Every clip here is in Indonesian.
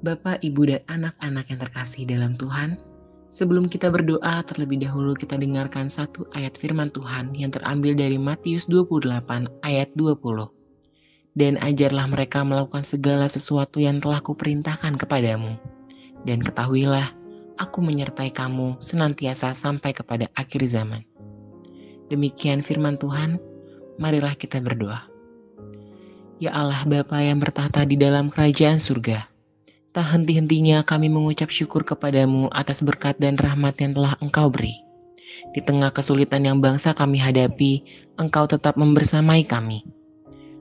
Bapak, Ibu, dan anak-anak yang terkasih dalam Tuhan, sebelum kita berdoa, terlebih dahulu kita dengarkan satu ayat firman Tuhan yang terambil dari Matius 28 ayat 20. Dan ajarlah mereka melakukan segala sesuatu yang telah kuperintahkan kepadamu. Dan ketahuilah, aku menyertai kamu senantiasa sampai kepada akhir zaman. Demikian firman Tuhan, marilah kita berdoa. Ya Allah Bapa yang bertahta di dalam kerajaan surga, Tak henti-hentinya kami mengucap syukur kepadamu atas berkat dan rahmat yang telah engkau beri. Di tengah kesulitan yang bangsa kami hadapi, engkau tetap membersamai kami.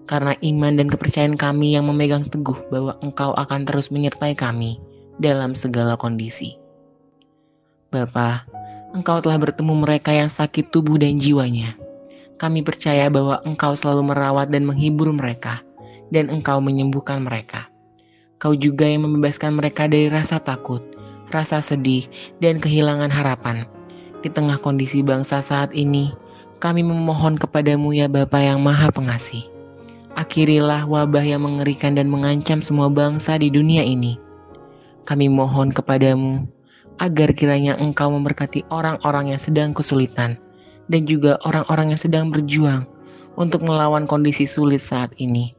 Karena iman dan kepercayaan kami yang memegang teguh bahwa engkau akan terus menyertai kami dalam segala kondisi. Bapa, engkau telah bertemu mereka yang sakit tubuh dan jiwanya. Kami percaya bahwa engkau selalu merawat dan menghibur mereka, dan engkau menyembuhkan mereka. Kau juga yang membebaskan mereka dari rasa takut, rasa sedih, dan kehilangan harapan. Di tengah kondisi bangsa saat ini, kami memohon kepadamu ya Bapa yang Maha Pengasih. Akhirilah wabah yang mengerikan dan mengancam semua bangsa di dunia ini. Kami mohon kepadamu agar kiranya engkau memberkati orang-orang yang sedang kesulitan dan juga orang-orang yang sedang berjuang untuk melawan kondisi sulit saat ini.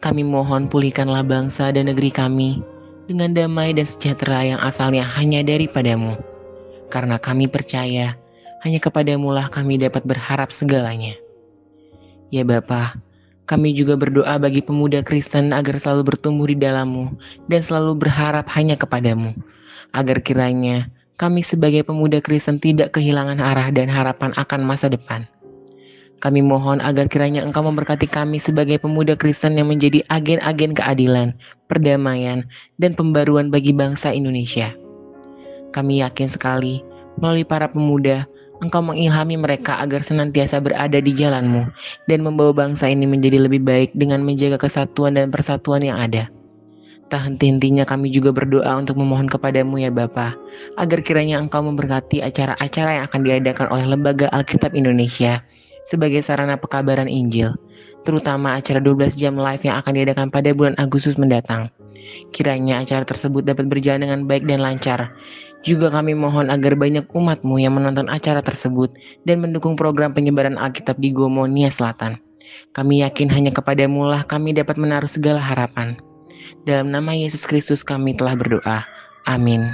Kami mohon pulihkanlah bangsa dan negeri kami dengan damai dan sejahtera yang asalnya hanya daripadamu. Karena kami percaya hanya kepadamu lah kami dapat berharap segalanya. Ya Bapa, kami juga berdoa bagi pemuda Kristen agar selalu bertumbuh di dalammu dan selalu berharap hanya kepadamu. Agar kiranya kami sebagai pemuda Kristen tidak kehilangan arah dan harapan akan masa depan. Kami mohon agar kiranya Engkau memberkati kami sebagai pemuda Kristen yang menjadi agen-agen keadilan, perdamaian, dan pembaruan bagi bangsa Indonesia. Kami yakin sekali, melalui para pemuda, Engkau mengilhami mereka agar senantiasa berada di jalanmu dan membawa bangsa ini menjadi lebih baik dengan menjaga kesatuan dan persatuan yang ada. Tak henti-hentinya kami juga berdoa untuk memohon kepadamu ya Bapa, agar kiranya Engkau memberkati acara-acara yang akan diadakan oleh Lembaga Alkitab Indonesia, sebagai sarana pekabaran Injil, terutama acara 12 jam live yang akan diadakan pada bulan Agustus mendatang. Kiranya acara tersebut dapat berjalan dengan baik dan lancar. Juga kami mohon agar banyak umatmu yang menonton acara tersebut dan mendukung program penyebaran Alkitab di Gomo, Nia Selatan. Kami yakin hanya kepadamu lah kami dapat menaruh segala harapan. Dalam nama Yesus Kristus kami telah berdoa. Amin.